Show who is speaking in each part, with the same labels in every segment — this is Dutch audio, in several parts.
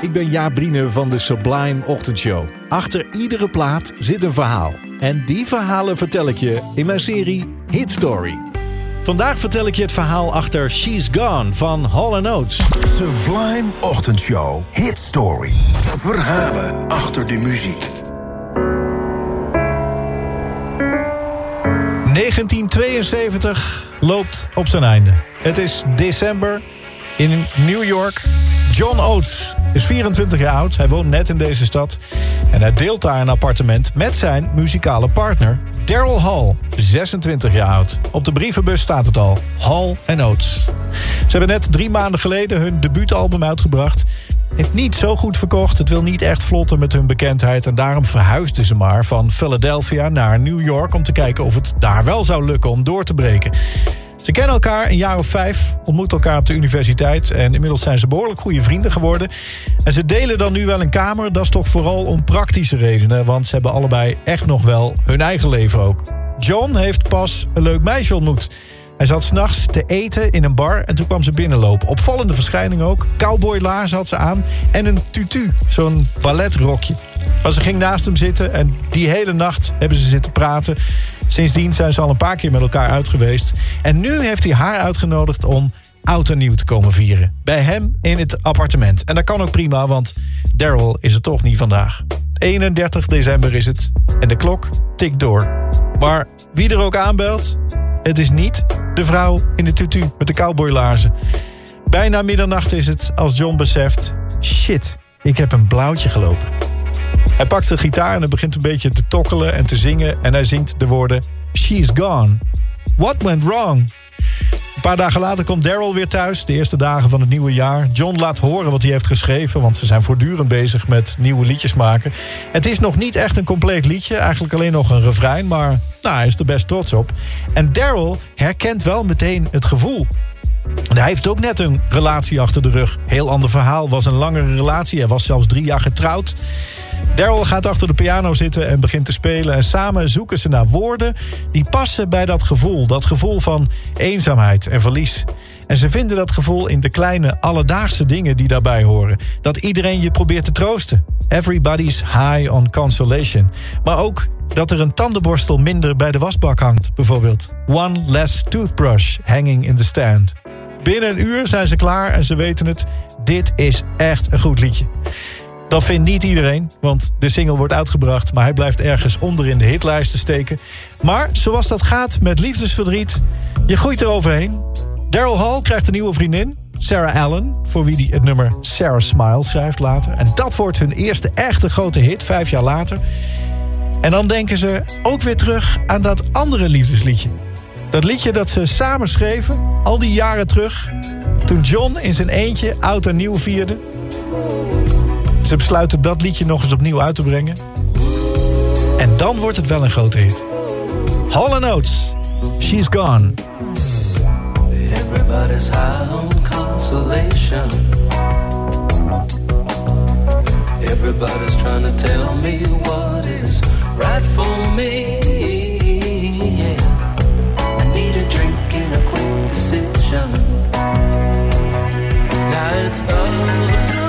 Speaker 1: Ik ben Jaap Brine van de Sublime Ochtendshow. Achter iedere plaat zit een verhaal. En die verhalen vertel ik je in mijn serie Hit Story. Vandaag vertel ik je het verhaal achter She's Gone van Hall Oates.
Speaker 2: Sublime Ochtendshow. Hit Story. Verhalen achter de muziek.
Speaker 1: 1972 loopt op zijn einde. Het is december in New York. John Oates is 24 jaar oud. Hij woont net in deze stad. En hij deelt daar een appartement met zijn muzikale partner... Daryl Hall, 26 jaar oud. Op de brievenbus staat het al. Hall en Oates. Ze hebben net drie maanden geleden hun debuutalbum uitgebracht. Heeft niet zo goed verkocht. Het wil niet echt vlotten met hun bekendheid. En daarom verhuisden ze maar van Philadelphia naar New York... om te kijken of het daar wel zou lukken om door te breken. Ze kennen elkaar een jaar of vijf, ontmoeten elkaar op de universiteit... en inmiddels zijn ze behoorlijk goede vrienden geworden. En ze delen dan nu wel een kamer, dat is toch vooral om praktische redenen... want ze hebben allebei echt nog wel hun eigen leven ook. John heeft pas een leuk meisje ontmoet... Hij zat s'nachts te eten in een bar en toen kwam ze binnenlopen. Opvallende verschijning ook. Cowboylaars had ze aan en een tutu, zo'n balletrokje. Maar ze ging naast hem zitten en die hele nacht hebben ze zitten praten. Sindsdien zijn ze al een paar keer met elkaar uit geweest. En nu heeft hij haar uitgenodigd om oud en nieuw te komen vieren. Bij hem in het appartement. En dat kan ook prima, want Daryl is er toch niet vandaag. 31 december is het en de klok tikt door. Maar wie er ook aanbelt, het is niet de vrouw in de tutu met de cowboylaarzen. Bijna middernacht is het als John beseft... shit, ik heb een blauwtje gelopen. Hij pakt de gitaar en hij begint een beetje te tokkelen en te zingen... en hij zingt de woorden She's gone. What went wrong? Een paar dagen later komt Daryl weer thuis, de eerste dagen van het nieuwe jaar. John laat horen wat hij heeft geschreven, want ze zijn voortdurend bezig met nieuwe liedjes maken. Het is nog niet echt een compleet liedje, eigenlijk alleen nog een refrein, maar nou, hij is er best trots op. En Daryl herkent wel meteen het gevoel. hij heeft ook net een relatie achter de rug. Heel ander verhaal, was een langere relatie. Hij was zelfs drie jaar getrouwd. Daryl gaat achter de piano zitten en begint te spelen. En samen zoeken ze naar woorden die passen bij dat gevoel. Dat gevoel van eenzaamheid en verlies. En ze vinden dat gevoel in de kleine alledaagse dingen die daarbij horen. Dat iedereen je probeert te troosten. Everybody's high on consolation. Maar ook dat er een tandenborstel minder bij de wasbak hangt, bijvoorbeeld. One less toothbrush hanging in the stand. Binnen een uur zijn ze klaar en ze weten het. Dit is echt een goed liedje. Dat vindt niet iedereen, want de single wordt uitgebracht... maar hij blijft ergens onder in de hitlijsten steken. Maar zoals dat gaat met liefdesverdriet, je groeit er overheen. Daryl Hall krijgt een nieuwe vriendin, Sarah Allen... voor wie hij het nummer Sarah Smile schrijft later. En dat wordt hun eerste echte grote hit, vijf jaar later. En dan denken ze ook weer terug aan dat andere liefdesliedje. Dat liedje dat ze samen schreven, al die jaren terug... toen John in zijn eentje oud en nieuw vierde... Ze besluiten dat liedje nog eens opnieuw uit te brengen. En dan wordt het wel een grote hit. Hall Oates, She's Gone.
Speaker 3: Everybody's high on consolation. Everybody's trying to tell me what is right for me. Yeah. I need a drink and a quick decision. Now it's up to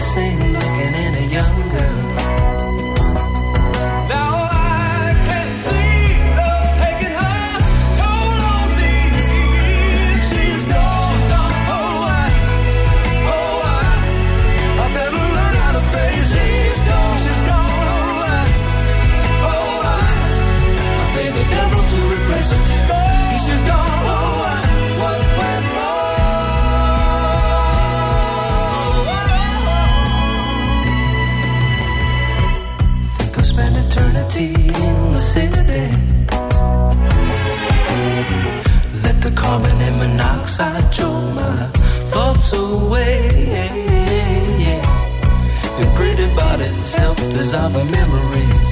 Speaker 3: looking in a younger inside your. Thoughts away. And pretty bodies dissolve memories.